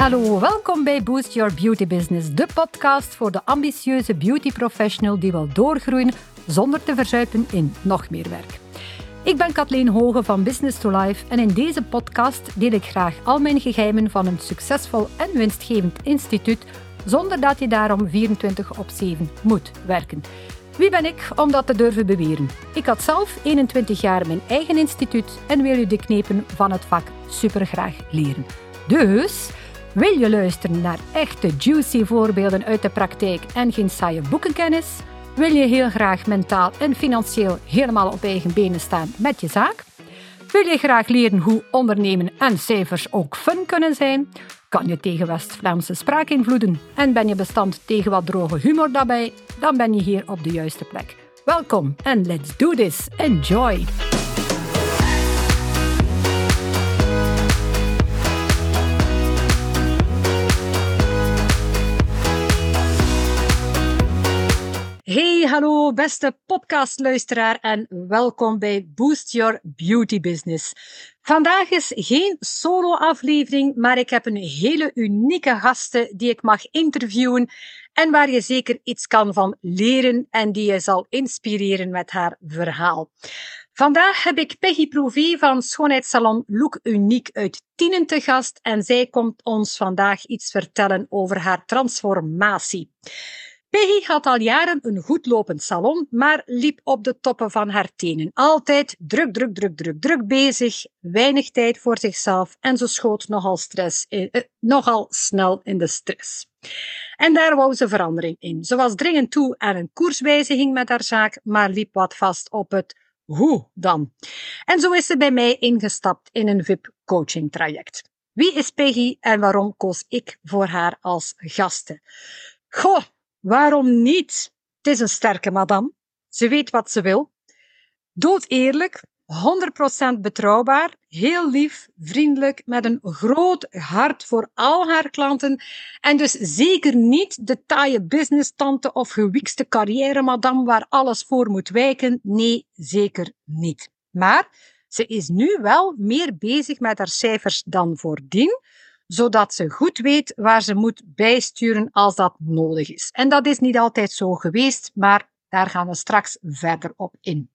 hallo, welkom bij Boost Your Beauty Business, de podcast voor de ambitieuze beauty professional die wil doorgroeien zonder te verzuipen in nog meer werk. Ik ben Kathleen Hoge van Business to Life en in deze podcast deel ik graag al mijn geheimen van een succesvol en winstgevend instituut zonder dat je daarom 24 op 7 moet werken. Wie ben ik om dat te durven beweren? Ik had zelf 21 jaar mijn eigen instituut en wil je de knepen van het vak supergraag leren. Dus wil je luisteren naar echte juicy voorbeelden uit de praktijk en geen saaie boekenkennis? Wil je heel graag mentaal en financieel helemaal op eigen benen staan met je zaak? Wil je graag leren hoe ondernemen en cijfers ook fun kunnen zijn? Kan je tegen West-Vlaamse spraakinvloeden en ben je bestand tegen wat droge humor daarbij? Dan ben je hier op de juiste plek. Welkom en let's do this. Enjoy! Hallo beste podcastluisteraar en welkom bij Boost Your Beauty Business. Vandaag is geen solo-aflevering, maar ik heb een hele unieke gasten die ik mag interviewen en waar je zeker iets kan van leren en die je zal inspireren met haar verhaal. Vandaag heb ik Peggy Prouvé van schoonheidssalon Look Uniek uit Tienen te gast en zij komt ons vandaag iets vertellen over haar transformatie. Peggy had al jaren een goed lopend salon, maar liep op de toppen van haar tenen. Altijd druk, druk, druk, druk, druk bezig, weinig tijd voor zichzelf en ze schoot nogal, stress in, eh, nogal snel in de stress. En daar wou ze verandering in. Ze was dringend toe aan een koerswijziging met haar zaak, maar liep wat vast op het hoe dan. En zo is ze bij mij ingestapt in een VIP-coaching traject. Wie is Peggy en waarom koos ik voor haar als gasten? Goh, Waarom niet? Het is een sterke madame. Ze weet wat ze wil. Dood eerlijk, 100% betrouwbaar, heel lief, vriendelijk, met een groot hart voor al haar klanten en dus zeker niet de taaie business-tante of gewikste carrière-madame waar alles voor moet wijken. Nee, zeker niet. Maar ze is nu wel meer bezig met haar cijfers dan voordien, zodat ze goed weet waar ze moet bijsturen als dat nodig is. En dat is niet altijd zo geweest, maar daar gaan we straks verder op in.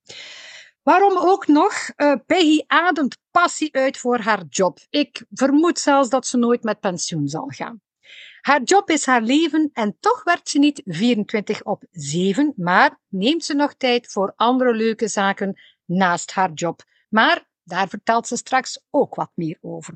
Waarom ook nog? Uh, Peggy ademt passie uit voor haar job. Ik vermoed zelfs dat ze nooit met pensioen zal gaan. Haar job is haar leven en toch werkt ze niet 24 op 7, maar neemt ze nog tijd voor andere leuke zaken naast haar job. Maar daar vertelt ze straks ook wat meer over.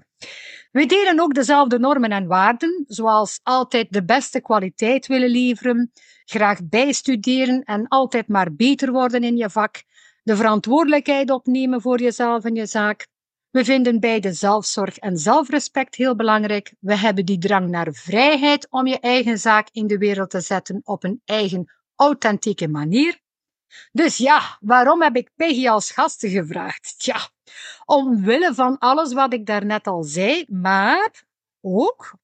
We delen ook dezelfde normen en waarden, zoals altijd de beste kwaliteit willen leveren, graag bijstuderen en altijd maar beter worden in je vak, de verantwoordelijkheid opnemen voor jezelf en je zaak. We vinden beide zelfzorg en zelfrespect heel belangrijk. We hebben die drang naar vrijheid om je eigen zaak in de wereld te zetten op een eigen authentieke manier. Dus ja, waarom heb ik Peggy als gasten gevraagd? Tja, omwille van alles wat ik daarnet al zei, maar ook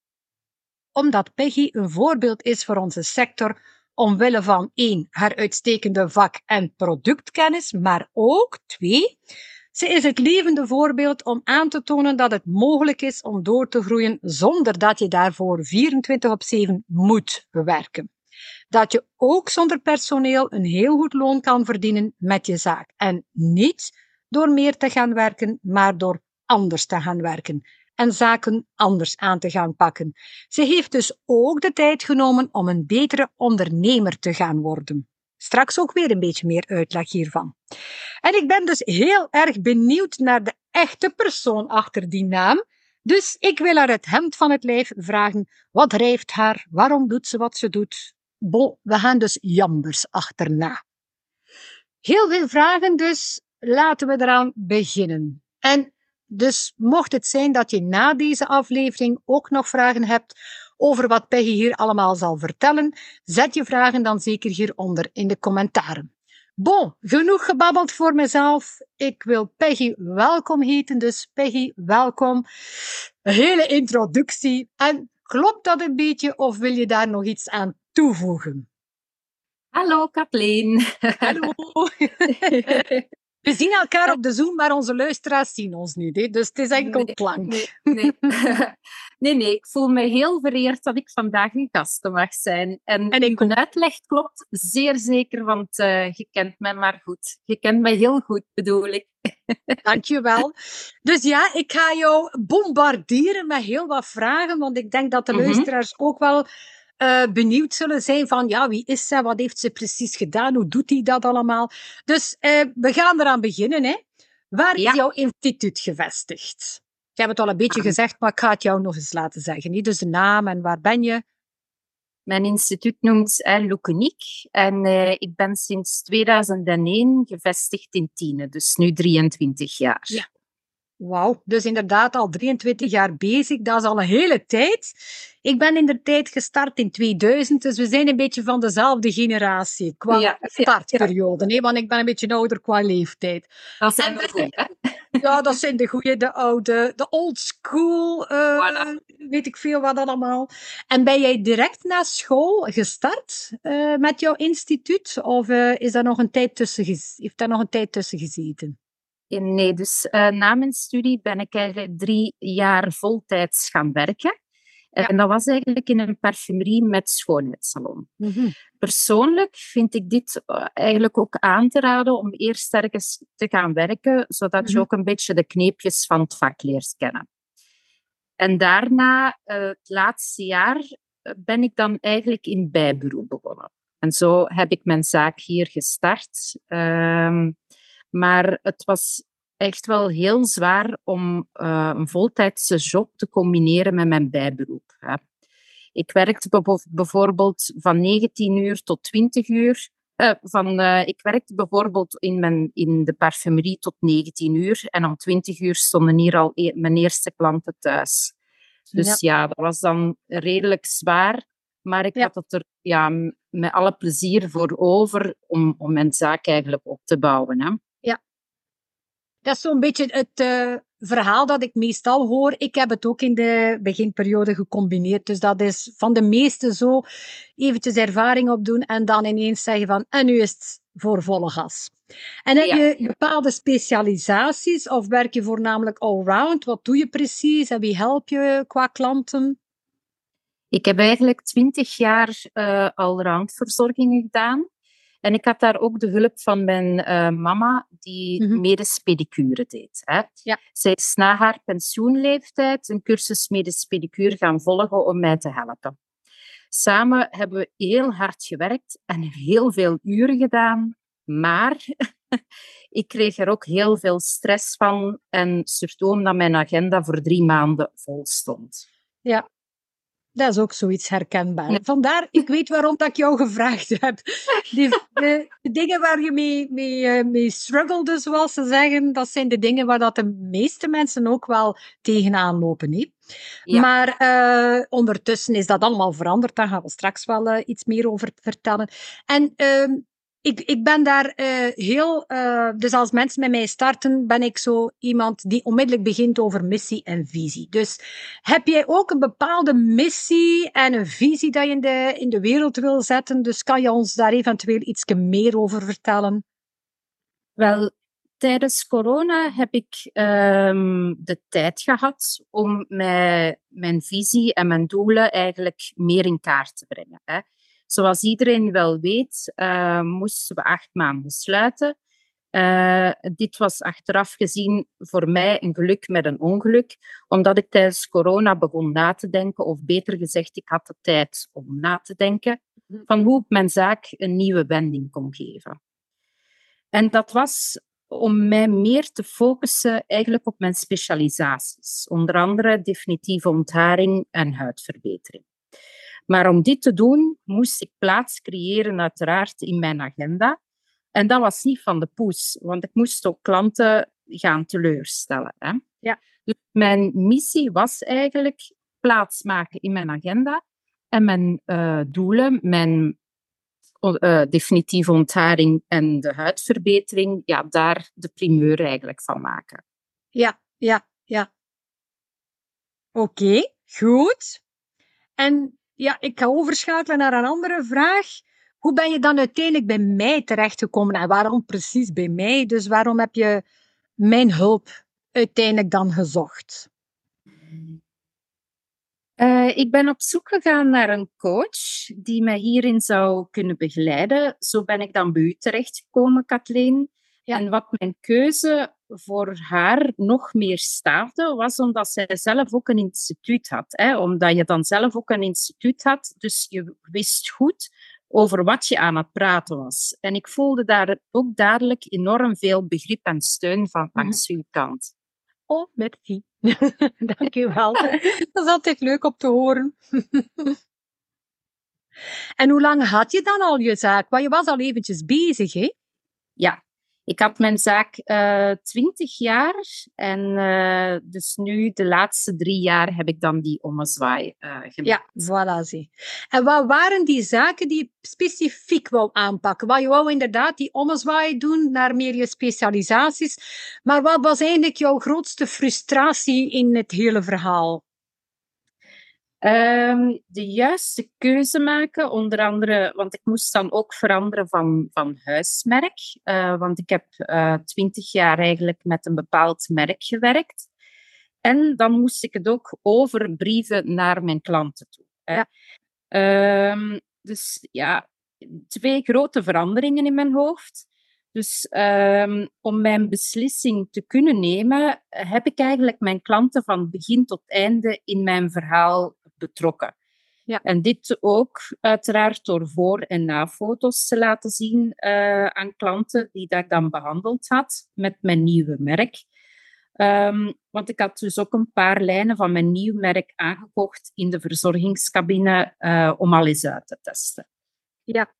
omdat Peggy een voorbeeld is voor onze sector omwille van één, haar uitstekende vak- en productkennis, maar ook twee, ze is het levende voorbeeld om aan te tonen dat het mogelijk is om door te groeien zonder dat je daarvoor 24 op 7 moet werken dat je ook zonder personeel een heel goed loon kan verdienen met je zaak. En niet door meer te gaan werken, maar door anders te gaan werken en zaken anders aan te gaan pakken. Ze heeft dus ook de tijd genomen om een betere ondernemer te gaan worden. Straks ook weer een beetje meer uitleg hiervan. En ik ben dus heel erg benieuwd naar de echte persoon achter die naam. Dus ik wil haar het hemd van het lijf vragen. Wat drijft haar? Waarom doet ze wat ze doet? Bon, we gaan dus jambers achterna. Heel veel vragen, dus laten we eraan beginnen. En dus mocht het zijn dat je na deze aflevering ook nog vragen hebt over wat Peggy hier allemaal zal vertellen, zet je vragen dan zeker hieronder in de commentaren. Bon, genoeg gebabbeld voor mezelf. Ik wil Peggy welkom heten, dus Peggy, welkom. Een hele introductie. En klopt dat een beetje of wil je daar nog iets aan toevoegen? Hallo Kathleen. Hallo. We zien elkaar op de Zoom, maar onze luisteraars zien ons niet. Hè? Dus het is enkel nee, klank. Nee, nee. nee, nee, ik voel me heel vereerd dat ik vandaag een gast mag zijn. En, en ik... mijn uitleg klopt zeer zeker, want uh, je kent mij maar goed. Je kent mij heel goed, bedoel ik. Dankjewel. Dus ja, ik ga jou bombarderen met heel wat vragen, want ik denk dat de mhm. luisteraars ook wel uh, benieuwd zullen zijn van, ja, wie is zij? Wat heeft ze precies gedaan? Hoe doet hij dat allemaal? Dus uh, we gaan eraan beginnen. Hè. Waar is jouw instituut gevestigd? Ik heb het al een beetje ah. gezegd, maar ik ga het jou nog eens laten zeggen. Niet? Dus de naam en waar ben je? Mijn instituut noemt uh, en uh, ik ben sinds 2001 gevestigd in Tiene, dus nu 23 jaar. Ja. Wauw, dus inderdaad al 23 jaar bezig. Dat is al een hele tijd. Ik ben in de tijd gestart in 2000, dus we zijn een beetje van dezelfde generatie qua startperiode. Ja, Want ik ben een beetje ouder qua leeftijd. Dat zijn de goede, Ja, dat zijn de goede, de oude, de old school, uh, weet ik veel wat allemaal. En ben jij direct na school gestart uh, met jouw instituut? Of uh, is daar nog een tijd tussen, heeft daar nog een tijd tussen gezeten? Nee, dus uh, na mijn studie ben ik eigenlijk drie jaar voltijds gaan werken. En dat was eigenlijk in een parfumerie met schoonheidssalon. Mm Persoonlijk vind ik dit eh, eigenlijk ook aan te raden om eerst ergens te gaan werken, zodat je mhm. ook een beetje de kneepjes van het vak leert kennen. En daarna, uh, het laatste jaar, ben ik dan eigenlijk in bijberoep begonnen. En zo heb ik mijn zaak hier gestart. Uh, maar het was echt wel heel zwaar om uh, een voltijdse job te combineren met mijn bijberoep. Hè. Ik werkte bijvoorbeeld van 19 uur tot 20 uur. Uh, van, uh, ik werkte bijvoorbeeld in, mijn, in de parfumerie tot 19 uur en om 20 uur stonden hier al e mijn eerste klanten thuis. Dus ja. ja. dat was dan redelijk zwaar, maar ik had het er ja, met alle plezier voor over om, om mijn zaak eigenlijk op te bouwen. Hè. Dat is zo'n beetje het uh, verhaal dat ik meestal hoor. Ik heb het ook in de beginperiode gecombineerd. Dus dat is van de meeste zo eventjes ervaring opdoen en dan ineens zeggen van en nu is het voor volle gas. En heb je bepaalde specialisaties of werk je voornamelijk allround? Wat doe je precies en wie help je qua klanten? Ik heb eigenlijk twintig jaar uh, allround verzorgingen gedaan. En ik had daar ook de hulp van mijn uh, mama, die mm -hmm. medisch pedicure deed. Hè. Ja. Zij is na haar pensioenleeftijd een cursus medisch pedicure gaan volgen om mij te helpen. Samen hebben we heel hard gewerkt en heel veel uren gedaan. Maar ik kreeg er ook heel veel stress van. En surtout omdat mijn agenda voor drie maanden vol stond. Ja, dat is ook zoiets herkenbaar. Vandaar, ik weet waarom dat ik jou gevraagd heb. Die, de, dingen waar je mee, mee, uh, mee struggelde, zoals ze zeggen, dat zijn de dingen waar dat de meeste mensen ook wel tegenaan lopen. Ja. Maar uh, ondertussen is dat allemaal veranderd. Daar gaan we straks wel uh, iets meer over vertellen. En uh, ik, ik ben daar uh, heel. Uh, dus als mensen met mij starten, ben ik zo iemand die onmiddellijk begint over missie en visie. Dus heb jij ook een bepaalde missie en een visie dat je in de, in de wereld wil zetten? Dus kan je ons daar eventueel iets meer over vertellen? Wel, tijdens corona heb ik um, de tijd gehad om mijn, mijn visie en mijn doelen eigenlijk meer in kaart te brengen. Hè. Zoals iedereen wel weet, uh, moesten we acht maanden sluiten. Uh, dit was achteraf gezien voor mij een geluk met een ongeluk, omdat ik tijdens corona begon na te denken, of beter gezegd, ik had de tijd om na te denken mhm. van hoe ik mijn zaak een nieuwe wending kon geven. En dat was om mij meer te focussen eigenlijk op mijn specialisaties, onder andere definitieve ontharing en huidverbetering. Maar om dit te doen, moest ik plaats creëren, uiteraard, in mijn agenda. En dat was niet van de poes, want ik moest ook klanten gaan teleurstellen. Hè. Ja. Dus mijn missie was eigenlijk plaatsmaken in mijn agenda en mijn uh, doelen, mijn uh, definitieve ontharing en de huidverbetering, ja, daar de primeur eigenlijk van maken. Ja, ja, ja. Oké, okay, goed. En ja, ik ga overschakelen naar een andere vraag. hoe ben je dan uiteindelijk bij mij terechtgekomen en waarom precies bij mij? Dus waarom heb je mijn hulp uiteindelijk dan gezocht? Uh, ik ben op zoek gegaan naar een coach die mij hierin zou kunnen begeleiden. Zo ben ik dan bij u terechtgekomen, Kathleen. Ja. En wat mijn keuze voor haar nog meer staafde, was omdat zij zelf ook een instituut had. Hè? Omdat je dan zelf ook een instituut had, dus je wist goed over wat je aan het praten was. En ik voelde daar ook dadelijk enorm veel begrip en steun van mhm. langs uw kant. Oh, merci. Dank u wel. Dat is altijd leuk om te horen. en hoe lang had je dan al je zaak? Want je was al eventjes bezig, hè? Ja, ik had mijn zaak uh, eh, 20 jaar en uh, dus nu de laatste drie jaar heb ik dan die ommezwaai uh, gemaakt. Ja, voilà. En wat waren die zaken die je specifiek wou aanpakken? Wat je wou inderdaad die ommezwaai doen naar meer je specialisaties. Maar wat was eigenlijk jouw grootste frustratie in het hele verhaal? Um, de juiste keuze maken, onder andere, want ik moest dan ook veranderen van, van huismerk. Uh, want ik heb eh, twintig jaar eigenlijk met een bepaald merk gewerkt. En dan moest ik het ook overbrieven naar mijn klanten toe. Ja. Um, dus ja, twee grote veranderingen in mijn hoofd. Dus um, om mijn beslissing te kunnen nemen, heb ik eigenlijk mijn klanten van begin tot einde in mijn verhaal betrokken. Ja. En dit ook uiteraard door voor- en na-foto's te laten zien uh, aan klanten die dat ik dan behandeld had met mijn nieuwe merk. Um, want ik had dus ook een paar lijnen van mijn nieuw merk aangekocht in de verzorgingscabine uh, om al eens uit te testen. Ja.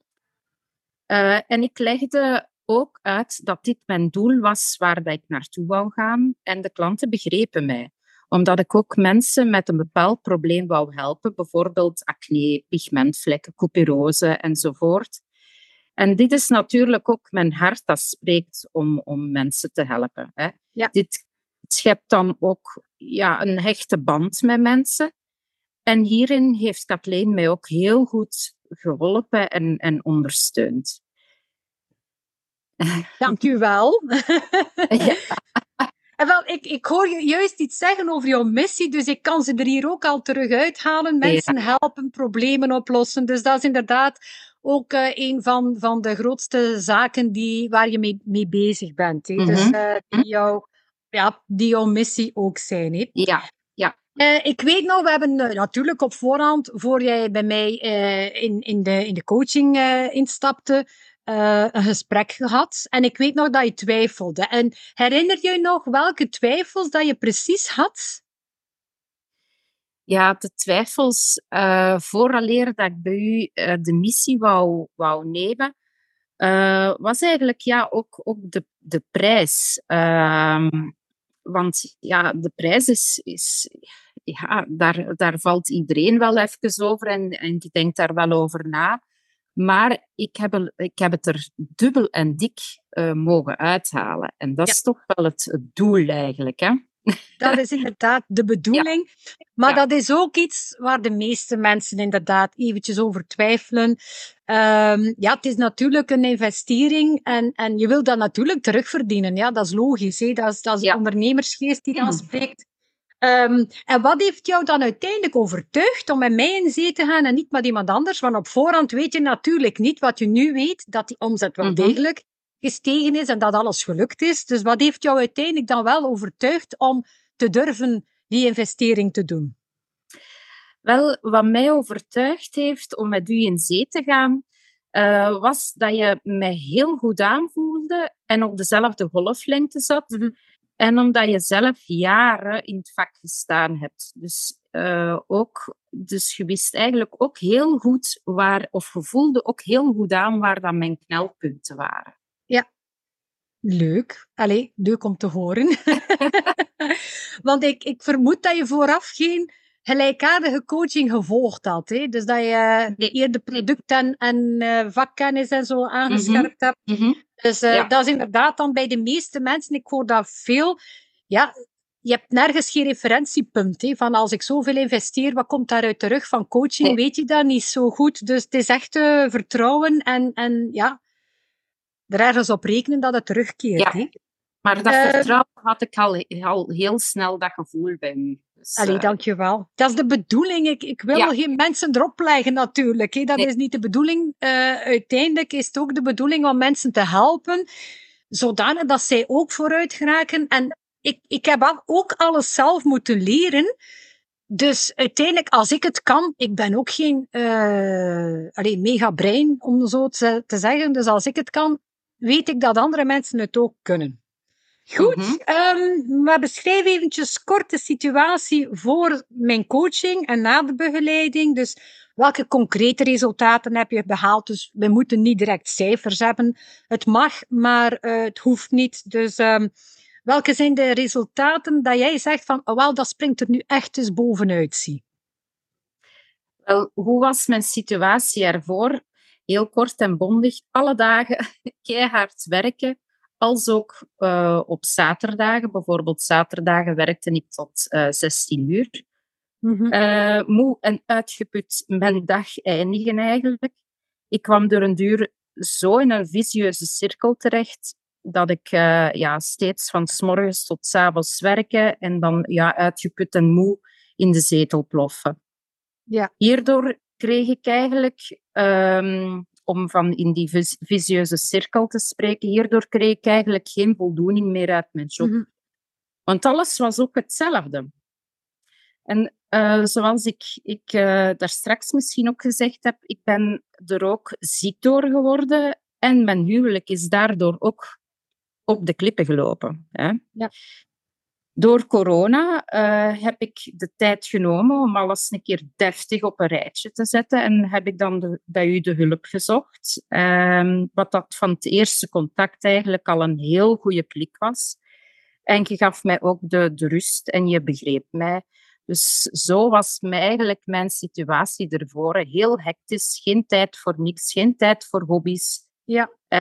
Uh, en ik legde ook uit dat dit mijn doel was waar dat ik naartoe wou gaan. En de klanten begrepen mij omdat ik ook mensen met een bepaald probleem wou helpen, bijvoorbeeld acne, pigmentvlekken, couperose enzovoort. En dit is natuurlijk ook mijn hart dat spreekt om, om mensen te helpen. Hè. Ja. Dit schept dan ook ja, een hechte band met mensen. En hierin heeft Kathleen mij ook heel goed geholpen en, en ondersteund. Dank u wel. ja. En wel, ik, ik hoor je juist iets zeggen over jouw missie, dus ik kan ze er hier ook al terug uithalen. Mensen helpen, problemen oplossen. Dus dat is inderdaad ook uh, een van, van de grootste zaken die, waar je mee, mee bezig bent. Hè? Dus uh, die, jou, ja, die jouw missie ook zijn. Hè? Ja, ja. Uh, ik weet nog, we hebben natuurlijk op voorhand, voor jij bij mij in, in, de, in de coaching instapte, uh, een gesprek gehad. En ik weet nog dat je twijfelde. En herinner je nog welke twijfels dat je precies had? Ja, de twijfels uh, vooraleer dat ik bij u uh, de missie wou, wou nemen, was eigenlijk ja, ook, ook de, de prijs. Ehm, want ja, de prijs is, is ja, daar, daar valt iedereen wel even over en, en die denkt daar wel over na. Maar ik heb, ik heb het er dubbel en dik uh, mogen uithalen. En dat is toch wel het, doel eigenlijk. Hè? Dat is inderdaad de bedoeling. Maar dat is ook iets waar de meeste mensen inderdaad eventjes over twijfelen. Um, ja, het is natuurlijk een investering en, en je wil dat natuurlijk terugverdienen. Ja, dat is logisch. Hè? Dat is, dat is de ondernemersgeest die dan spreekt. Um, en wat heeft jou dan uiteindelijk overtuigd om met mij in zee te gaan en niet met iemand anders? Want op voorhand weet je natuurlijk niet wat je nu weet, dat die omzet wel mhm. degelijk gestegen is en dat alles gelukt is. Dus wat heeft jou uiteindelijk dan wel overtuigd om te durven die investering te doen? Wel, wat mij overtuigd heeft om met u in zee te gaan, uh, was dat je mij heel goed aanvoelde en op dezelfde golflengte zat. Mhm. En omdat je zelf jaren in het vak gestaan hebt. Dus, uh, ook, dus je wist eigenlijk ook heel goed waar, of je voelde ook heel goed aan waar dan mijn knelpunten waren. Ja, leuk. Allee, leuk om te horen. Want ik, ik vermoed dat je vooraf geen gelijkaardige coaching gevolgd had. Hè? Dus dat je de eerder product en, uh, vakkennis en zo aangescherpt hebt. Mm -hmm. Dus uh, dat is inderdaad dan bij de meeste mensen, ik hoor dat veel, ja, je hebt nergens geen referentiepunt. Hè, van als ik zoveel investeer, wat komt daaruit terug? Van coaching weet je dat niet zo goed. Dus het is echt uh, vertrouwen en, en ja, er ergens op rekenen dat het terugkeert. Ja. Hè. Maar dat uh, vertrouwen had ik al, al heel snel, dat gevoel bij u. Dus, Allee, uh, dankjewel. Dat is de bedoeling. Ik, ik wil ja. geen mensen erop leggen natuurlijk. Hè. Dat nee. is niet de bedoeling. Uh, uiteindelijk is het ook de bedoeling om mensen te helpen, zodanig dat zij ook vooruit geraken. En ik, ik heb ook alles zelf moeten leren. Dus uiteindelijk, als ik het kan, ik ben ook geen uh, allee, mega brein, om zo te, te zeggen. Dus als ik het kan, weet ik dat andere mensen het ook kunnen. Goed, um, maar beschrijf eventjes kort de situatie voor mijn coaching en na de begeleiding. Dus welke concrete resultaten heb je behaald? Dus we moeten niet direct cijfers hebben. Het mag, maar uh, het hoeft niet. Dus um, welke zijn de resultaten dat jij zegt van, oh wel, dat springt er nu echt eens bovenuit, zie? Wel, hoe was mijn situatie ervoor? Heel kort en bondig, alle dagen keihard werken als ook uh, op zaterdagen. Bijvoorbeeld zaterdagen werkte ik tot uh, 16 uur. Mm-hmm. Uh, moe en uitgeput mijn dag eindigen eigenlijk. Ik kwam door een duur zo in een visieuze cirkel terecht dat ik ja, steeds van s morgens tot s avonds werken en dan ja, uitgeput en moe in de zetel ploffen. Ja. Hierdoor kreeg ik eigenlijk um, om van in die vis visieuze cirkel te spreken. Hierdoor kreeg ik eigenlijk geen voldoening meer uit mijn job. Mm -hmm. Want alles was ook hetzelfde. En uh, zoals ik, ik uh, daar straks misschien ook gezegd heb, ik ben er ook ziek door geworden. En mijn huwelijk is daardoor ook op de klippen gelopen. Hè? Ja. Door corona uh, heb ik de tijd genomen om alles een keer deftig op een rijtje te zetten en heb ik dan de, bij u de hulp gezocht. Um, wat dat van het eerste contact eigenlijk al een heel goede klik was. En je gaf mij ook de, de rust en je begreep mij. Dus zo was mij eigenlijk mijn situatie ervoor. Heel hectisch, geen tijd voor niks, geen tijd voor hobby's. Ja. Uh,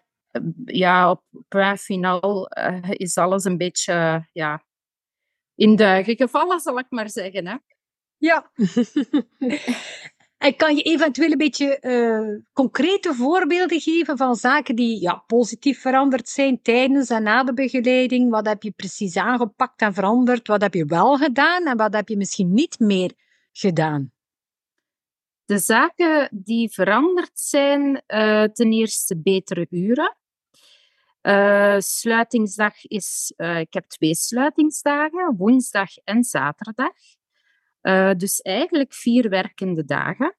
ja, op punt finaal uh, is alles een beetje ja, in duigen gevallen, zal ik maar zeggen. Hè? Ja. en kan je eventueel een beetje uh, concrete voorbeelden geven van zaken die ja, positief veranderd zijn tijdens en na de begeleiding? Wat heb je precies aangepakt en veranderd? Wat heb je wel gedaan en wat heb je misschien niet meer gedaan? De zaken die veranderd zijn, uh, ten eerste betere uren. Uh, sluitingsdag is, uh, ik heb twee sluitingsdagen, woensdag en zaterdag. Uh, dus eigenlijk vier werkende dagen.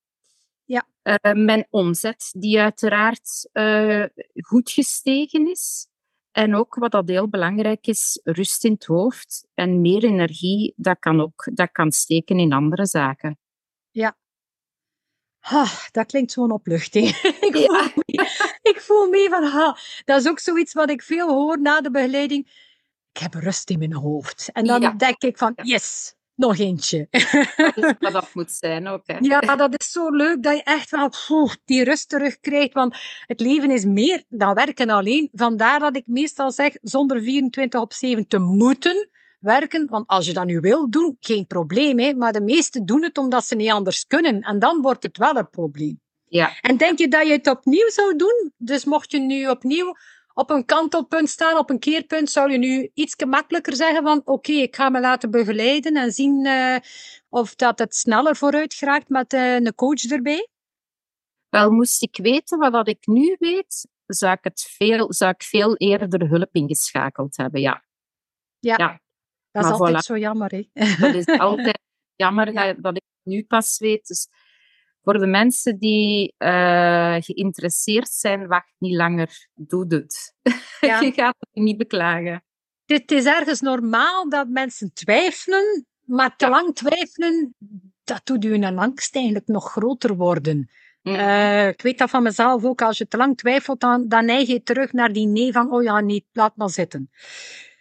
Ja. mijn omzet, die uiteraard goed gestegen is. En ook wat dat heel belangrijk is, rust in het hoofd en meer energie, dat kan ook dat kan steken in andere zaken. Ja, Ha, dat klinkt zo'n opluchting. ja. ik voel mee van, ha, dat is ook zoiets wat ik veel hoor na de begeleiding. Ik heb rust in mijn hoofd. En dan ja. denk ik van, yes, nog eentje. Dat is wat dat moet zijn ook. Hè? Ja, dat is zo leuk dat je echt wel poeh, die rust terugkrijgt. Want het leven is meer dan werken alleen. Vandaar dat ik meestal zeg, zonder 24 op 7 te moeten werken. Want als je dat nu wil doen, geen probleem. Hè? Maar de meesten doen het omdat ze niet anders kunnen. En dan wordt het wel een probleem. Ja. En denk je dat je het opnieuw zou doen? Dus mocht je nu opnieuw op een kantelpunt staan, op een keerpunt, zou je nu iets gemakkelijker zeggen van oké, okay, ik ga me laten begeleiden en zien uh, of dat het sneller vooruit geraakt met uh, een coach erbij? Wel, moest ik weten wat ik nu weet, zou ik, het veel, zou ik veel eerder hulp ingeschakeld hebben, ja. Ja, ja. Dat is maar altijd voilà. zo jammer, hè? Dat is altijd jammer ja. dat ik nu pas weet. Dus voor de mensen die uh, geïnteresseerd zijn, wacht niet langer. Doe het. Ja. je gaat het niet beklagen. Het is ergens normaal dat mensen twijfelen, maar te ja. lang twijfelen, dat doet hun angst eigenlijk nog groter worden. Mm. Uh, ik weet dat van mezelf ook. Als je te lang twijfelt, dan, dan neig je terug naar die nee van, oh ja, niet, laat maar zitten.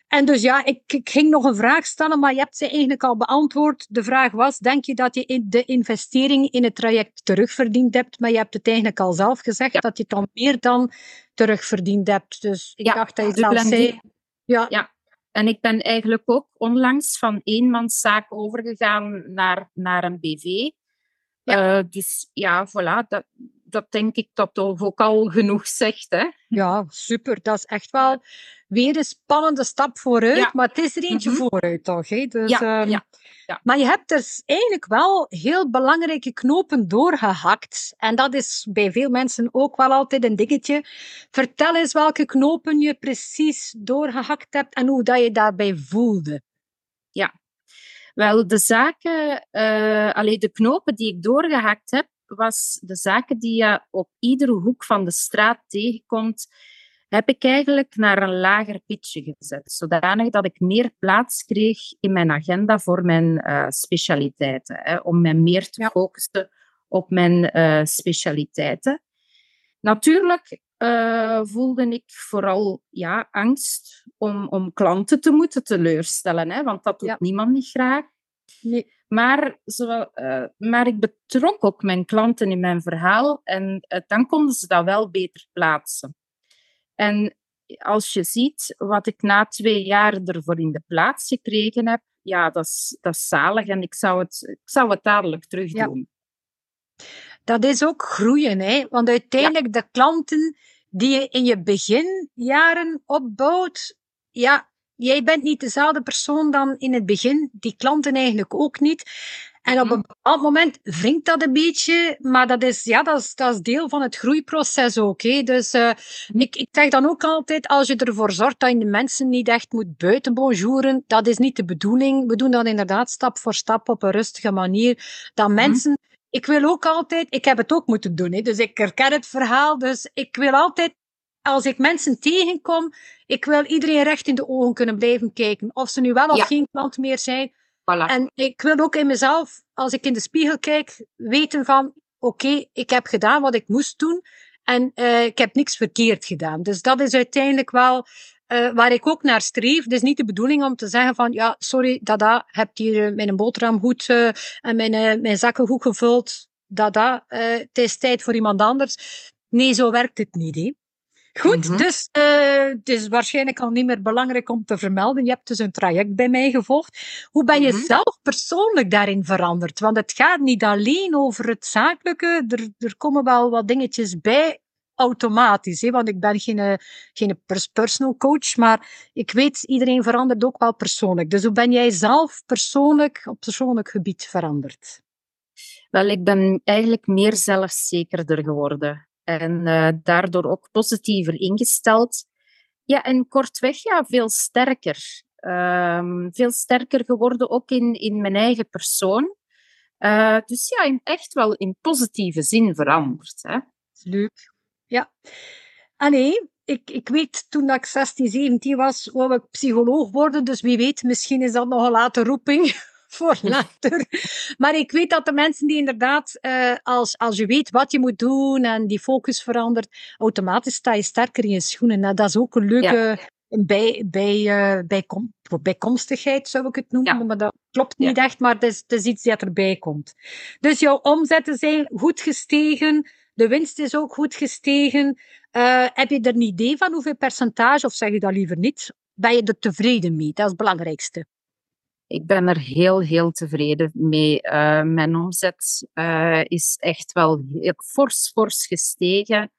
En dus ja, ik, ik, ging nog een vraag stellen, maar je hebt ze eigenlijk al beantwoord. De vraag was, denk je dat je in de investering in het traject terugverdiend hebt? Maar je hebt het eigenlijk al zelf gezegd, ja. dat je het dan meer dan terugverdiend hebt. Dus ik ja, dacht dat je zelf zei... Ja. ja. en ik ben eigenlijk ook onlangs van eenmanszaak overgegaan naar, naar een BV. Ja. Eh, dus ja, voilà, dat, dat denk ik dat toch ook al genoeg zegt. Hè? Ja, super. Dat is echt wel weer een spannende stap vooruit. Ja. Maar het is er eentje Mhm. vooruit, toch? Hè? Dus, Ja, ehm, ja, ja. Maar je hebt dus eigenlijk wel heel belangrijke knopen doorgehakt. En dat is bij veel mensen ook wel altijd een dingetje. Vertel eens welke knopen je precies doorgehakt hebt en hoe dat je daarbij voelde. Wel, de zaken, eh allee, de knopen die ik doorgehakt heb, was de zaken die je op iedere hoek van de straat tegenkomt, heb ik eigenlijk naar een lager pitje gezet. Zodanig dat ik meer plaats kreeg in mijn agenda voor mijn eh, specialiteiten. Hè, om mij meer te focussen op mijn eh, specialiteiten. Natuurlijk eh, voelde ik vooral ja, angst om, om klanten te moeten teleurstellen, hè, want dat doet Ja. niemand niet graag. Nee. Maar, zowel, eh, maar ik betrok ook mijn klanten in mijn verhaal en eh, dan konden ze dat wel beter plaatsen. En als je ziet wat ik na twee jaar ervoor in de plaats gekregen heb, ja, dat is, dat is zalig en ik zou het, ik zou het dadelijk terug Ja. doen. Dat is ook groeien, hè? Want uiteindelijk de klanten die je in je beginjaren opbouwt, ja, jij bent niet dezelfde persoon dan in het begin, die klanten eigenlijk ook niet. En op Mhm. een bepaald moment wringt dat een beetje, maar dat is, ja, dat is, dat is deel van het groeiproces ook. Hè? Dus eh, Mhm. ik, ik zeg dan ook altijd, als je ervoor zorgt dat je de mensen niet echt moet buiten bonjouren, dat is niet de bedoeling. We doen dat inderdaad stap voor stap op een rustige manier. Dat mensen ik wil ook altijd, ik heb het ook moeten doen, hè, dus ik herken het verhaal. Dus ik wil altijd, als ik mensen tegenkom, ik wil iedereen recht in de ogen kunnen blijven kijken. Of ze nu wel of Ja. geen klant meer zijn. Voilà. En ik wil ook in mezelf, als ik in de spiegel kijk, weten van, oké, ik heb gedaan wat ik moest doen. En eh, ik heb niks verkeerd gedaan. Dus dat is uiteindelijk wel eh, waar ik ook naar streef. Het is niet de bedoeling om te zeggen van, ja, sorry, dada, heb hier eh, mijn boterham goed eh, en mijn, mijn zakken goed gevuld. Dada, eh, het is tijd voor iemand anders. Nee, zo werkt het niet, hè. Goed, Mhm. dus eh, het is waarschijnlijk al niet meer belangrijk om te vermelden. Je hebt dus een traject bij mij gevolgd. Hoe ben je Mhm. zelf persoonlijk daarin veranderd? Want het gaat niet alleen over het zakelijke. Er, er komen wel wat dingetjes bij automatisch. Hè? Want ik ben geen, eh, geen pers- personal coach, maar ik weet, iedereen verandert ook wel persoonlijk. Dus hoe ben jij zelf persoonlijk op persoonlijk gebied veranderd? Wel, ik ben eigenlijk meer zelfzekerder geworden. En eh, daardoor ook positiever ingesteld. Ja, en kortweg, ja, veel sterker. Ehm, veel sterker geworden, ook in, in mijn eigen persoon. Eh, dus ja, echt wel in positieve zin veranderd. Hè? Leuk. Ja. Allee, ik, ik weet toen ik 16, 17 was, wou ik psycholoog worden. Dus wie weet, misschien is dat nog een late roeping voor later. Maar ik weet dat de mensen die inderdaad, eh, als, als je weet wat je moet doen en die focus verandert, automatisch sta je sterker in je schoenen. Nou, dat is ook een leuke bij, bij, eh, bijkom, bijkomstigheid, zou ik het noemen. Ja. Maar dat klopt niet echt, maar het is, het is iets dat erbij komt. Dus jouw omzetten zijn goed gestegen. De winst is ook goed gestegen. Eh, heb je er een idee van hoeveel percentage, of zeg je dat liever niet? Ben je er tevreden mee? Dat is het belangrijkste. Ik ben er heel, heel tevreden mee. Eh, mijn omzet eh, is echt wel heel fors, fors gestegen.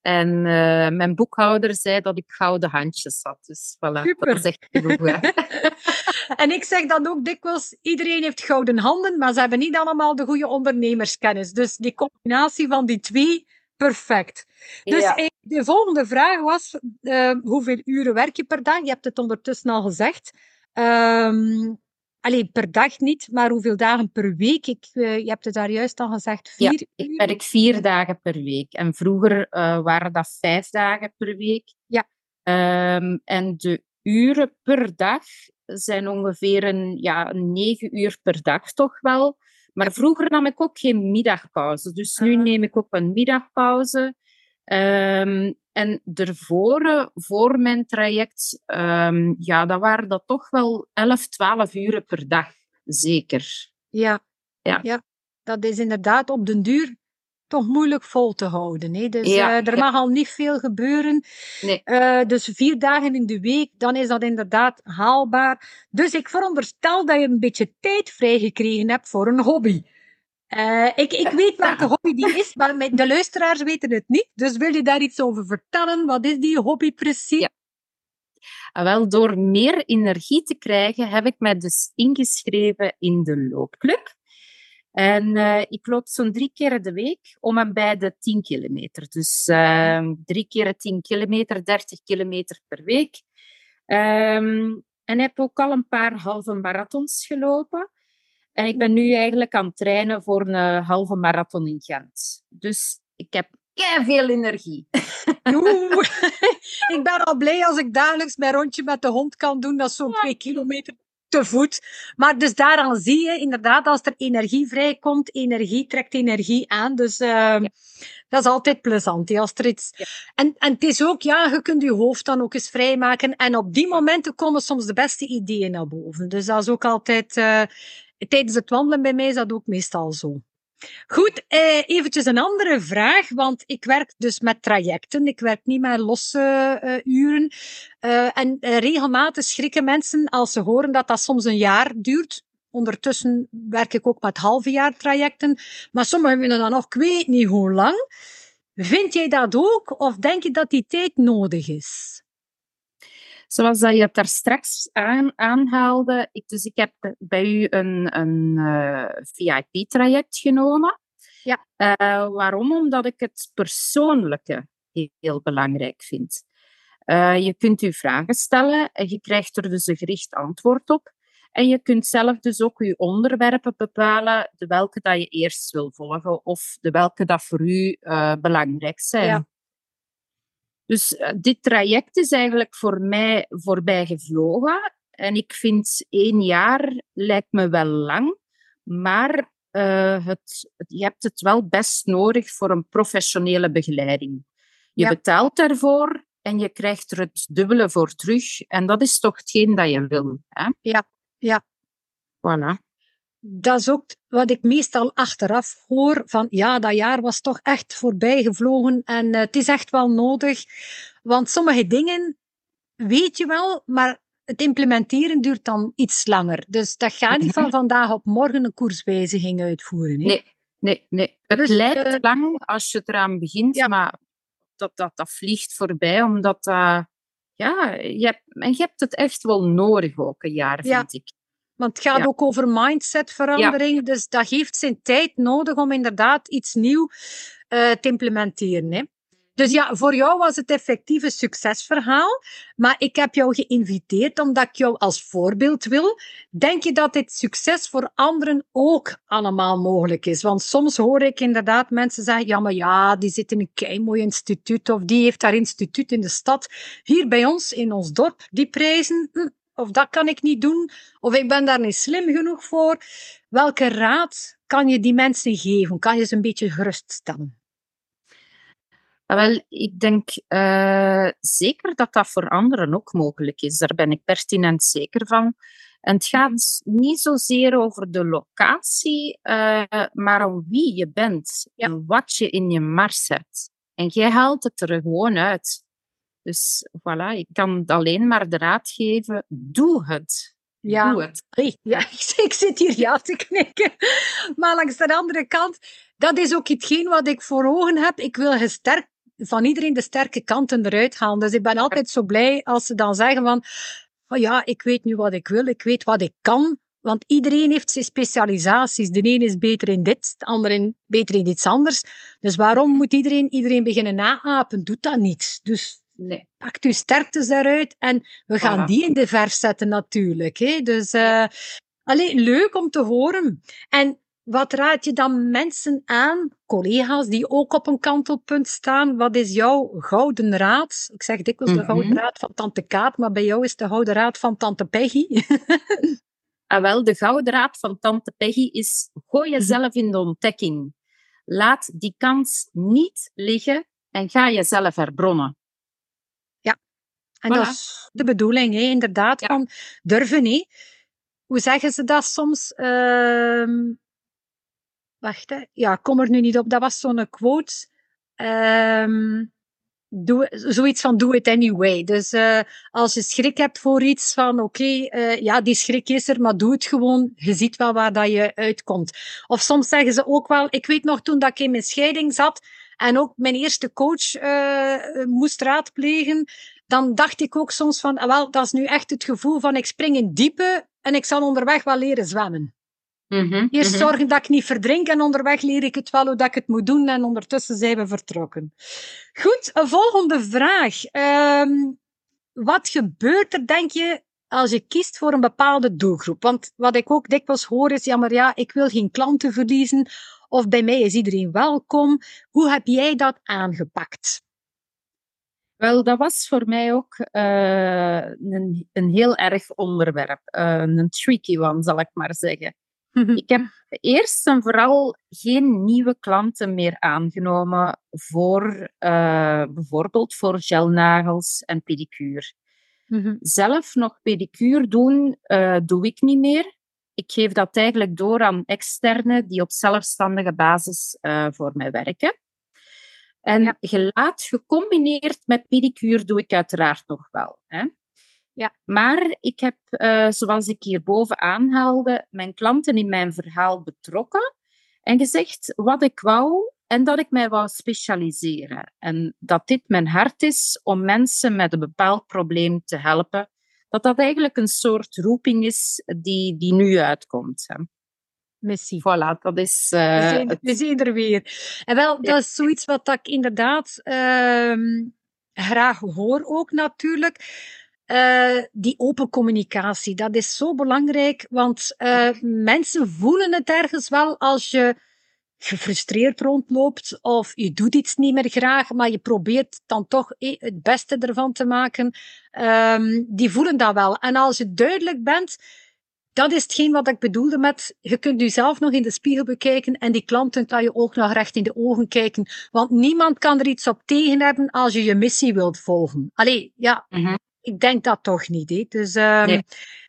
En eh, mijn boekhouder zei dat ik gouden handjes had. Dus voilà, Super. dat is echt en ik zeg dan ook dikwijls, iedereen heeft gouden handen, maar ze hebben niet allemaal de goede ondernemerskennis. Dus die combinatie van die twee, perfect. Dus Ja. de volgende vraag was, hoeveel uren werk je per dag? Je hebt het ondertussen al gezegd. Ehm Allee, per dag niet, maar hoeveel dagen per week? Ik, eh, je hebt het daar juist al gezegd, Ja, ik werk vier dagen per week. En vroeger eh, waren dat vijf dagen per week. Ja. Ehm, en de uren per dag zijn ongeveer een, ja, negen uur per dag toch wel. Maar vroeger nam ik ook geen middagpauze. Dus nu Ah. neem ik ook een middagpauze. Ehm, en ervoor, eh, voor mijn traject, ehm, ja, dat waren dat toch wel 11, 12 uren per dag. Zeker. Ja. Ja. Dat is inderdaad op den duur toch moeilijk vol te houden. Hè? Dus Ja, eh, er ja. mag al niet veel gebeuren. Nee. Eh, dus vier dagen in de week, dan is dat inderdaad haalbaar. Dus ik veronderstel dat je een beetje tijd vrijgekregen hebt voor een hobby. Eh, ik, ik weet welke hobby die is, maar de luisteraars weten het niet. Dus wil je daar iets over vertellen? Wat is die hobby precies? Ja. Ah, wel, door meer energie te krijgen, heb ik mij dus ingeschreven in de loopclub. En eh, ik loop zo'n drie keer de week om en bij de 10 kilometer. Dus eh, drie keer 10 kilometer, 30 kilometer per week. Ehm, en heb ook al een paar halve marathons gelopen. En ik ben nu eigenlijk aan het trainen voor een halve marathon in Gent. Dus ik heb veel energie. Oeh. ik ben al blij als ik dagelijks mijn rondje met de hond kan doen. Dat is zo'n twee kilometer te voet. Maar dus daaraan zie je inderdaad, als er energie vrijkomt, energie trekt energie aan. Dus eh, dat is altijd plezant. hè, Als er iets... Ja. en, en het is ook, ja, je kunt je hoofd dan ook eens vrijmaken. En op die momenten komen soms de beste ideeën naar boven. Dus dat is ook altijd... eh, tijdens het wandelen bij mij is dat ook meestal zo. Goed, eh, eventjes een andere vraag, want ik werk dus met trajecten. Ik werk niet met losse eh, uren. Eh, en eh, regelmatig schrikken mensen als ze horen dat dat soms een jaar duurt. Ondertussen werk ik ook met halve jaar trajecten. Maar sommigen vinden dan nog, ik weet niet hoe lang. Vind jij dat ook? Of denk je dat die tijd nodig is? Zoals dat je het daar straks aan, aanhaalde, ik, dus ik heb bij u een, een eh, VIP-traject genomen. Ja. Eh, waarom? Omdat ik het persoonlijke heel, heel belangrijk vind. Eh, je kunt u vragen stellen en je krijgt er dus een gericht antwoord op. En je kunt zelf dus ook je onderwerpen bepalen, de welke dat je eerst wil volgen of de welke dat voor u belangrijk zijn. Ja. Dus eh, dit traject is eigenlijk voor mij voorbij gevlogen. En ik vind één jaar lijkt me wel lang, maar eh, het, je hebt het wel best nodig voor een professionele begeleiding. Je Ja. betaalt daarvoor en je krijgt er het dubbele voor terug. En dat is toch hetgeen dat je wil. Hè? Ja, ja. Voilà. Dat is ook wat ik meestal achteraf hoor. Van ja, dat jaar was toch echt voorbij gevlogen en eh, het is echt wel nodig. Want sommige dingen weet je wel, maar het implementeren duurt dan iets langer. Dus dat gaat niet van vandaag op morgen een koerswijziging uitvoeren. Nee, nee, nee. Het Dus, lijkt eh, lang als je eraan begint, Ja. maar dat, dat, dat vliegt voorbij, omdat dat... ja, je hebt, en je hebt het echt wel nodig ook, een jaar, Ja. vind ik. Want het gaat Ja. ook over mindsetverandering. Dus dat heeft zijn tijd nodig om inderdaad iets nieuw eh, te implementeren. Hè. Dus ja, voor jou was het effectief een succesverhaal. Maar ik heb jou geïnviteerd omdat ik jou als voorbeeld wil. Denk je dat dit succes voor anderen ook allemaal mogelijk is? Want soms hoor ik inderdaad mensen zeggen: ja, maar ja, die zit in een keimooi instituut of die heeft daar instituut in de stad. Hier bij ons in ons dorp, die prijzen. hm, of dat kan ik niet doen, of ik ben daar niet slim genoeg voor. Welke raad kan je die mensen geven? Kan je ze een beetje geruststellen? Wel, ik denk eh, zeker dat dat voor anderen ook mogelijk is. Daar ben ik pertinent zeker van. En het gaat niet zozeer over de locatie, eh, maar om wie je bent Ja. en wat je in je mars hebt. En jij haalt het er gewoon uit. Dus voilà, ik kan alleen maar de raad geven: doe het. Doe het. Ja, ik, ik zit hier ja te knikken. Maar langs de andere kant, dat is ook hetgeen wat ik voor ogen heb. Ik wil gesterkt, van iedereen de sterke kanten eruit halen. Dus ik ben altijd zo blij als ze dan zeggen van, oh ja, ik weet nu wat ik wil, ik weet wat ik kan. Want iedereen heeft zijn specialisaties. De een is beter in dit, de ander in, beter in iets anders. Dus waarom moet iedereen iedereen beginnen naapen? Doet dat niet. Dus Nee. pakt uw sterktes daaruit en we gaan die in de vers zetten natuurlijk. Hè? Dus eh alleen leuk om te horen. En wat raad je dan mensen aan, collega's die ook op een kantelpunt staan? Wat is jouw gouden raad? Ik zeg dikwijls de Mhm. gouden raad van tante Kaat, maar bij jou is de gouden raad van tante Peggy. Ah, wel, de gouden raad van tante Peggy is: gooi jezelf in de ontdekking. Laat die kans niet liggen en ga jezelf herbronnen. En Voilà. dat is de bedoeling, hè? inderdaad, Ja. van durven. Hè? Hoe zeggen ze dat soms? Ehm, wacht, hè. ja, kom er nu niet op. Dat was zo'n quote. Ehm, doe, zoiets van do it anyway. Dus uh, als je schrik hebt voor iets van oké, okay, uh, ja, die schrik is er, maar doe het gewoon. Je ziet wel waar dat je uitkomt. Of soms zeggen ze ook wel, ik weet nog toen dat ik in mijn scheiding zat en ook mijn eerste coach uh, moest raadplegen, dan dacht ik ook soms van, ah, wel, dat is nu echt het gevoel van ik spring in diepe en ik zal onderweg wel leren zwemmen. Mm -hmm, Eerst mm -hmm. zorgen dat ik niet verdrink en onderweg leer ik het wel hoe dat ik het moet doen en ondertussen zijn we vertrokken. Goed, een volgende vraag. Um, wat gebeurt er, denk je, als je kiest voor een bepaalde doelgroep? Want wat ik ook dikwijls hoor is, ja, maar ja, ik wil geen klanten verliezen of bij mij is iedereen welkom. Hoe heb jij dat aangepakt? Wel, dat was voor mij ook uh, een, een heel erg onderwerp. Uh, een tricky one, zal ik maar zeggen. Ik heb eerst en vooral geen nieuwe klanten meer aangenomen voor uh, bijvoorbeeld voor gelnagels en pedicure. Mm-hmm. Zelf nog pedicure doen, doe ik niet meer. Ik geef dat eigenlijk door aan externen die op zelfstandige basis voor mij werken. En ja. gelaat gecombineerd met pedicure doe ik uiteraard nog wel. Hè. Ja. Maar ik heb, uh, zoals ik hierboven aanhaalde, mijn klanten in mijn verhaal betrokken en gezegd wat ik wou en dat ik mij wou specialiseren. En dat dit mijn hart is om mensen met een bepaald probleem te helpen. Dat dat eigenlijk een soort roeping is die, die nu uitkomt. Hè. Missie. Voilà, dat is... Uh, we, zijn, het... we zijn er weer. En wel, dat is zoiets wat ik inderdaad uh, graag hoor ook natuurlijk. Uh, die open communicatie, dat is zo belangrijk, want uh, mensen voelen het ergens wel als je gefrustreerd rondloopt of je doet iets niet meer graag, maar je probeert dan toch het beste ervan te maken. Um, die voelen dat wel. En als je duidelijk bent, dat is hetgeen wat ik bedoelde met, je kunt jezelf nog in de spiegel bekijken en die klanten kan je ook nog recht in de ogen kijken. Want niemand kan er iets op tegen hebben als je je missie wilt volgen. Allee, ja, mm -hmm. ik denk dat toch niet. Hè. Dus um, nee.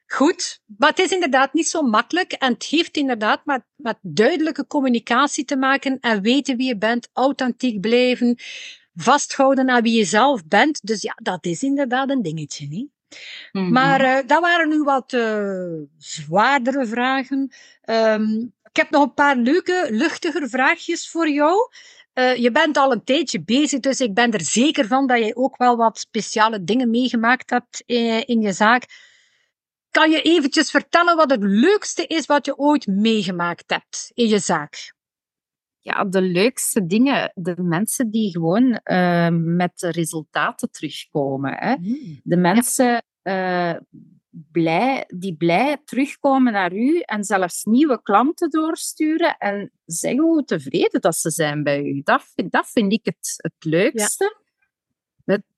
goed, maar het is inderdaad niet zo makkelijk en het heeft inderdaad met, met duidelijke communicatie te maken en weten wie je bent, authentiek blijven, vasthouden aan wie je zelf bent. Dus ja, dat is inderdaad een dingetje. Niet? Maar uh, dat waren nu wat uh, zwaardere vragen. Um, ik heb nog een paar leuke, luchtiger vraagjes voor jou. Uh, je bent al een tijdje bezig, dus ik ben er zeker van dat jij ook wel wat speciale dingen meegemaakt hebt in, in je zaak. Kan je eventjes vertellen wat het leukste is wat je ooit meegemaakt hebt in je zaak? Ja, de leukste dingen, de mensen die gewoon uh, met resultaten terugkomen. Hè. Mm. De mensen uh, blij, die blij terugkomen naar u en zelfs nieuwe klanten doorsturen en zeggen hoe tevreden dat ze zijn bij u. Dat, dat vind ik het, het leukste. Ja.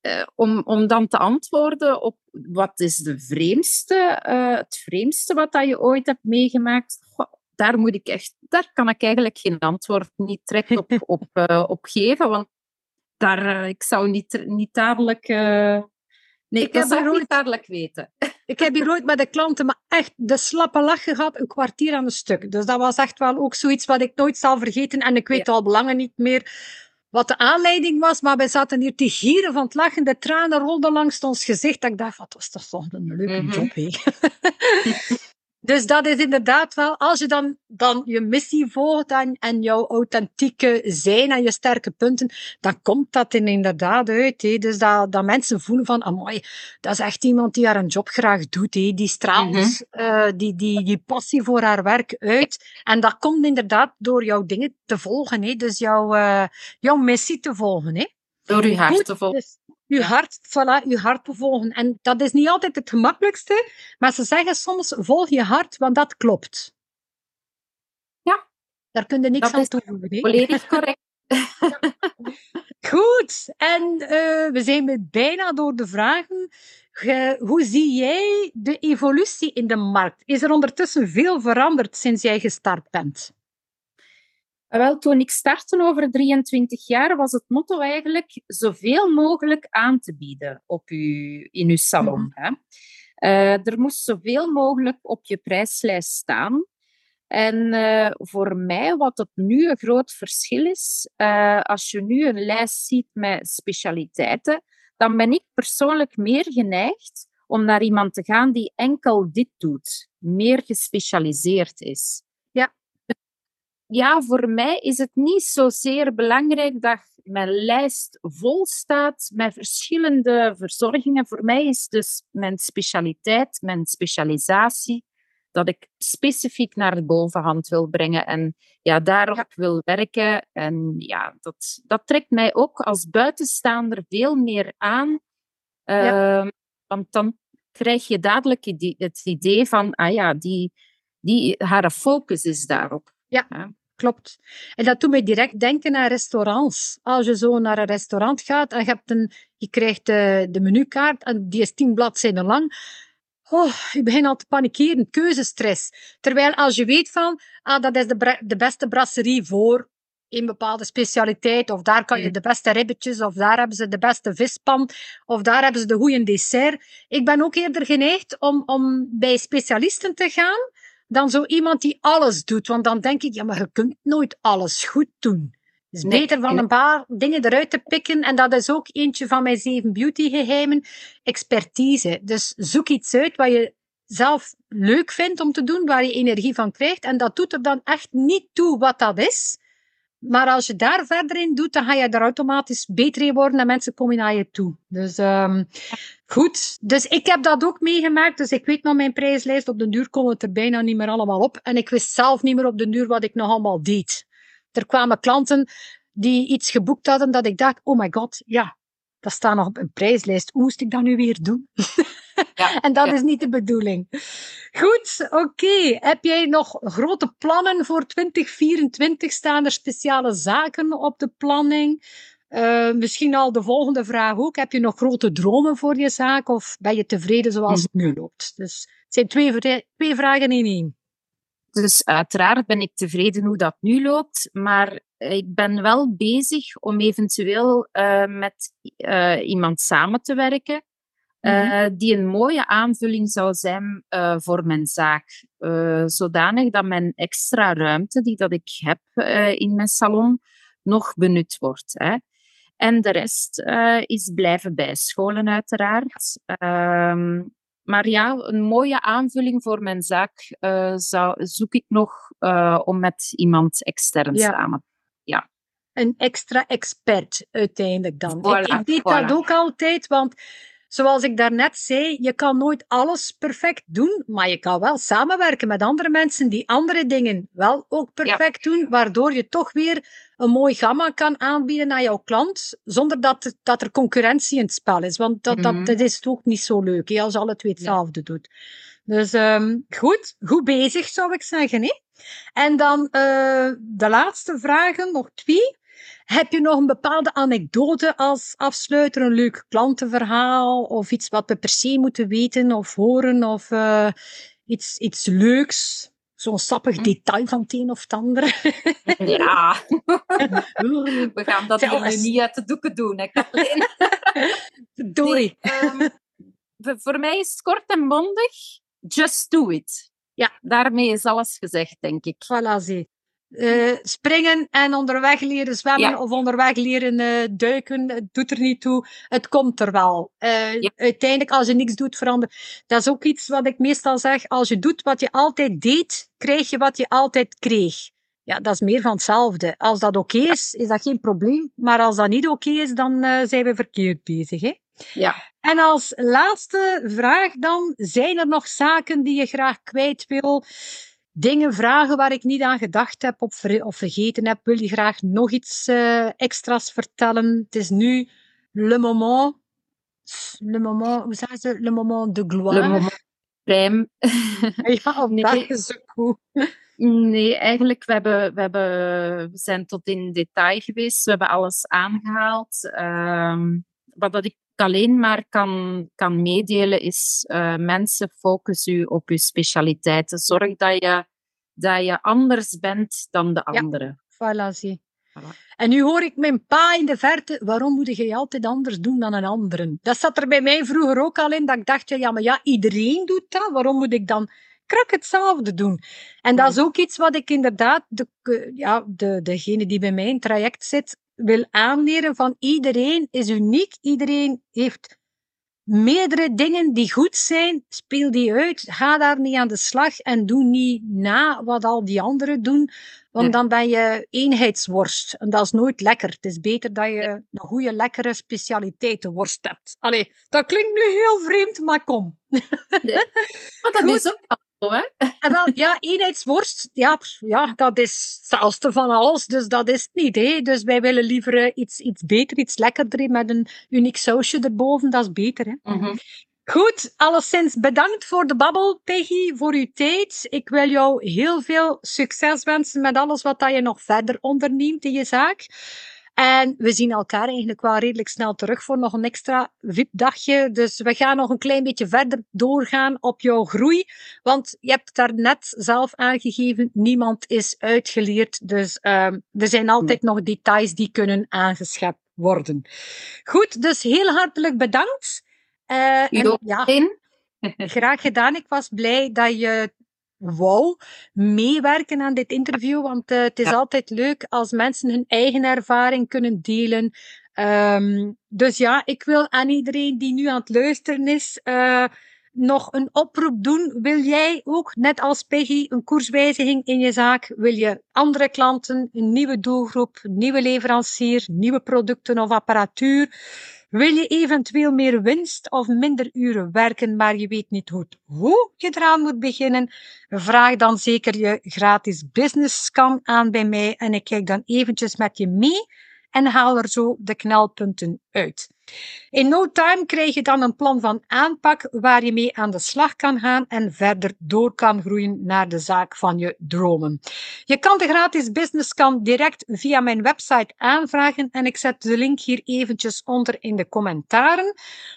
Uh, om, om dan te antwoorden op wat is de vreemdste, het vreemdste wat dat je ooit hebt meegemaakt. Goh, daar moet ik echt, daar kan ik eigenlijk geen antwoord niet direct op, op, uh, op geven, want daar, uh, ik zou niet, niet dadelijk... Uh, nee, ik, heb zou niet dadelijk weten. Ik heb hier ooit met de klanten maar echt de slappe lach gehad, een kwartier aan een stuk. Dus dat was echt wel ook zoiets wat ik nooit zal vergeten. En ik weet ja. al belangen niet meer wat de aanleiding was, maar wij zaten hier te gieren van het lachen. De tranen rolden langs ons gezicht. Ik dacht, wat was dat toch een leuke mm -hmm. job. Dus dat is inderdaad wel, als je dan, dan je missie volgt en, en jouw authentieke zijn en je sterke punten, dan komt dat er inderdaad uit. Dus dat, dat mensen voelen van, amai, dat is echt iemand die haar een job graag doet. Die straalt mm -hmm. uh, die, die, die passie voor haar werk uit. En dat komt inderdaad door jouw dingen te volgen. Dus jouw, uh, jouw missie te volgen. Door je hart te volgen. Dus, je hart, voilà, je hart bevolgen. En dat is niet altijd het gemakkelijkste, maar ze zeggen soms volg je hart, want dat klopt. Ja. Daar kun je niks dat aan toevoegen. Volledig correct. Goed, en uh, we zijn bijna door de vragen. Ge, hoe zie jij de evolutie in de markt? Is er ondertussen veel veranderd sinds jij gestart bent? Wel, toen ik startte over 23 jaar, was het motto eigenlijk zoveel mogelijk aan te bieden op u, in uw salon. Mm. Hè. Uh, er moest zoveel mogelijk op je prijslijst staan. En uh, voor mij, wat het nu een groot verschil is, uh, als je nu een lijst ziet met specialiteiten, dan ben ik persoonlijk meer geneigd om naar iemand te gaan die enkel dit doet, meer gespecialiseerd is. Ja. Voor mij is het niet zozeer belangrijk dat mijn lijst vol staat met verschillende verzorgingen. Voor mij is dus mijn specialiteit, mijn specialisatie, dat ik specifiek naar de bovenhand wil brengen en ja, daarop wil werken. En ja, dat, dat trekt mij ook als buitenstaander veel meer aan. Ja. Uh, want dan krijg je dadelijk het idee van, ah ja, die, die, haar focus is daarop. Ja. ja. Klopt. En dat doet mij direct denken aan restaurants. Als je zo naar een restaurant gaat en je, hebt een, je krijgt de, de menukaart en die is tien bladzijden lang. Oh, je begint al te panikeren, keuzestress. Terwijl als je weet van, ah, dat is de, de beste brasserie voor een bepaalde specialiteit, of daar kan je de beste ribbetjes, of daar hebben ze de beste vispan, of daar hebben ze de goede dessert. Ik ben ook eerder geneigd om, om bij specialisten te gaan, dan zo iemand die alles doet. Want dan denk ik, ja, maar je kunt nooit alles goed doen. Het is beter van een paar dingen eruit te pikken. En dat is ook eentje van mijn zeven beauty geheimen. Expertise. Dus zoek iets uit wat je zelf leuk vindt om te doen, waar je energie van krijgt. En dat doet er dan echt niet toe wat dat is. Maar als je daar verder in doet, dan ga je er automatisch beter in worden en mensen komen naar je toe. Dus um, goed. Dus ik heb dat ook meegemaakt. Dus ik weet nog mijn prijslijst. Op de duur kon het er bijna niet meer allemaal op. En ik wist zelf niet meer op de duur wat ik nog allemaal deed. Er kwamen klanten die iets geboekt hadden dat ik dacht, oh my god, ja, dat staat nog op een prijslijst. Hoe moest ik dat nu weer doen? Ja, en dat is niet de bedoeling. Goed, oké. Heb jij nog grote plannen voor 2024? Staan er speciale zaken op de planning? Uh, misschien al de volgende vraag ook. Heb je nog grote dromen voor je zaak of ben je tevreden zoals het nu loopt? Dus het zijn twee, twee vragen in één. Dus uiteraard ben ik tevreden hoe dat nu loopt, maar ik ben wel bezig om eventueel uh, met uh, iemand samen te werken. Uh, die een mooie aanvulling zou zijn voor mijn zaak. Zodanig dat mijn extra ruimte die dat ik heb in mijn salon nog benut wordt. Hè. En de rest is blijven bijscholen, uiteraard. Maar ja, een mooie aanvulling voor mijn zaak zou, zoek ik nog om met iemand extern ja. samen. Ja. Een extra expert uiteindelijk dan. Voilà, ik, ik deed voilà. dat ook altijd, want Zoals ik daarnet zei, je kan nooit alles perfect doen, maar je kan wel samenwerken met andere mensen die andere dingen wel ook perfect doen, waardoor je toch weer een mooi gamma kan aanbieden aan jouw klant, zonder dat, dat er concurrentie in het spel is. Want dat, dat, mhm. dat is ook niet zo leuk, hè, als alle twee hetzelfde ja. doet. Dus um, goed, goed bezig zou ik zeggen. Hè? En dan uh, de laatste vragen, nog twee. Heb je nog een bepaalde anekdote als afsluiter, een leuk klantenverhaal of iets wat we per se moeten weten of horen of uh, iets, iets leuks? Zo'n sappig hm. detail van het een of het ander. Ja, we gaan dat hier niet uit de doeken doen, hè, Kathleen. Doei. Nee, um, voor mij is het kort en bondig. Just do it. Ja, daarmee is alles gezegd, denk ik. Voilà, zie. Uh, springen en onderweg leren zwemmen ja. of onderweg leren uh, duiken, het doet er niet toe. Het komt er wel. Uh, ja. Uiteindelijk, als je niks doet, veranderen. Dat is ook iets wat ik meestal zeg. Als je doet wat je altijd deed, krijg je wat je altijd kreeg. Ja, dat is meer van hetzelfde. Als dat oké okay is, is dat geen probleem. Maar als dat niet oké okay is, dan zijn we verkeerd bezig. Hè? Ja. En als laatste vraag dan, zijn er nog zaken die je graag kwijt wil? Dingen vragen waar ik niet aan gedacht heb of, ver of vergeten heb. Wil je graag nog iets uh, extra's vertellen? Het is nu le moment. Le moment, hoe zeggen ze? Le moment de gloire. Le moment prime. ja, nee. dat is zo goed. Nee, eigenlijk, we, hebben, we, hebben, we zijn tot in detail geweest. We hebben alles aangehaald. Um, wat dat ik alleen maar kan, kan meedelen is uh, mensen focus u op uw specialiteiten. Zorg dat je, dat je anders bent dan de anderen. Ja, voilà, zie. Voilà. En nu hoor ik mijn pa in de verte, waarom moet je altijd anders doen dan een anderen? Dat zat er bij mij vroeger ook al in, dat ik dacht, ja, maar ja, iedereen doet dat, waarom moet ik dan krak hetzelfde doen. En dat is ook iets wat ik inderdaad, de, ja, de, degene die bij mij in traject zit, wil aanleren van iedereen is uniek. Iedereen heeft meerdere dingen die goed zijn. Speel die uit. Ga daar niet aan de slag en doe niet na wat al die anderen doen. Want dan ben je eenheidsworst. En dat is nooit lekker. Het is beter dat je een goede, lekkere specialiteitenworst hebt. Allee, dat klinkt nu heel vreemd, maar kom. Maar dat is ook? En ja, eenheidsworst, ja, ja, dat is zelfs van alles, dus dat is het niet. Hè. Dus wij willen liever eh, iets, iets beter, iets lekkerder met een uniek sausje erboven, dat is beter. Hè. Mhm. Goed, alleszins bedankt voor de babbel, Peggy, voor uw tijd. Ik wil jou heel veel succes wensen met alles wat je nog verder onderneemt in je zaak. En we zien elkaar eigenlijk wel redelijk snel terug voor nog een extra VIP-dagje. Dus we gaan nog een klein beetje verder doorgaan op jouw groei. Want je hebt daar net zelf aangegeven, niemand is uitgeleerd. Dus uh, er zijn altijd nog details die kunnen aangeschept worden. Goed, dus heel hartelijk bedankt. Uh, en, ja, graag gedaan. Ik was blij dat je wou meewerken aan dit interview, want uh, het is altijd leuk als mensen hun eigen ervaring kunnen delen. Um, dus ja, ik wil aan iedereen die nu aan het luisteren is, uh, nog een oproep doen. Wil jij ook, net als Peggy, een koerswijziging in je zaak? Wil je andere klanten, een nieuwe doelgroep, nieuwe leverancier, nieuwe producten of apparatuur? Wil je eventueel meer winst of minder uren werken, maar je weet niet goed hoe je eraan moet beginnen? Vraag dan zeker je gratis business scan aan bij mij en ik kijk dan eventjes met je mee en haal er zo de knelpunten uit. In no time krijg je dan een plan van aanpak waar je mee aan de slag kan gaan en verder door kan groeien naar de zaak van je dromen. Je kan de gratis business scan direct via mijn website aanvragen en ik zet de link hier eventjes onder in de commentaren.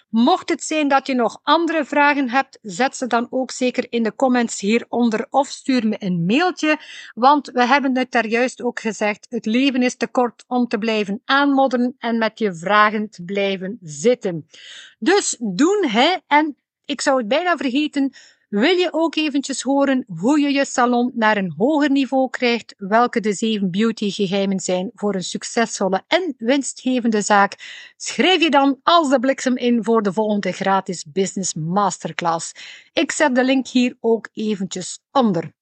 Mocht het zijn dat je nog andere vragen hebt, zet ze dan ook zeker in de comments hieronder of stuur me een mailtje, want we hebben het daar juist ook gezegd, het leven is te kort om te blijven aanmodderen en met je vragen te zitten. Dus doen, hè. En ik zou het bijna vergeten. Wil je ook eventjes horen hoe je je salon naar een hoger niveau krijgt? Welke de zeven beauty geheimen zijn voor een succesvolle en winstgevende zaak? Schrijf je dan als de bliksem in voor de volgende gratis business masterclass. Ik zet de link hier ook eventjes onder.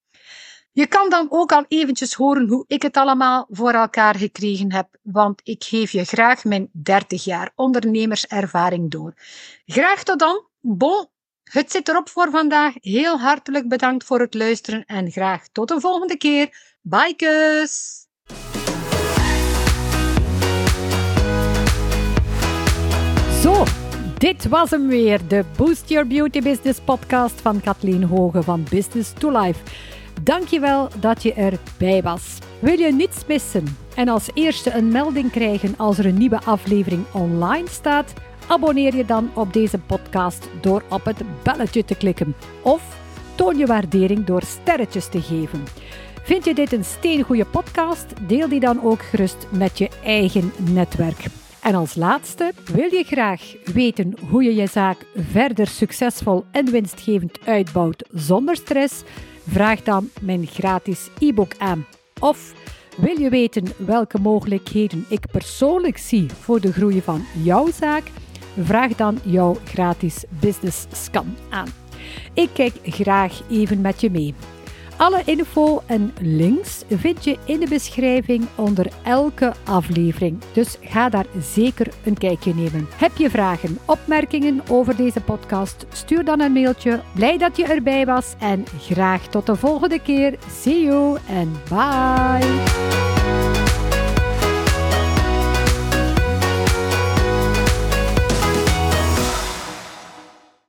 Je kan dan ook al eventjes horen hoe ik het allemaal voor elkaar gekregen heb, want ik geef je graag mijn 30 jaar ondernemerservaring door. Graag tot dan. Bon, het zit erop voor vandaag. Heel hartelijk bedankt voor het luisteren en graag tot de volgende keer. Bye, kus! Zo, dit was hem weer, de Boost Your Beauty Business podcast van Kathleen Hoge van Business to Life. Dankjewel dat je erbij was. Wil je niets missen en als eerste een melding krijgen als er een nieuwe aflevering online staat? Abonneer je dan op deze podcast door op het belletje te klikken of toon je waardering door sterretjes te geven. Vind je dit een steengoede podcast? Deel die dan ook gerust met je eigen netwerk. En als laatste, wil je graag weten hoe je je zaak verder succesvol en winstgevend uitbouwt zonder stress? Vraag dan mijn gratis e-book aan. Of wil je weten welke mogelijkheden ik persoonlijk zie voor de groei van jouw zaak? Vraag dan jouw gratis business scan aan. Ik kijk graag even met je mee. Alle info en links vind je in de beschrijving onder elke aflevering. Dus ga daar zeker een kijkje nemen. Heb je vragen, opmerkingen over deze podcast? Stuur dan een mailtje. Blij dat je erbij was en graag tot de volgende keer. See you en bye.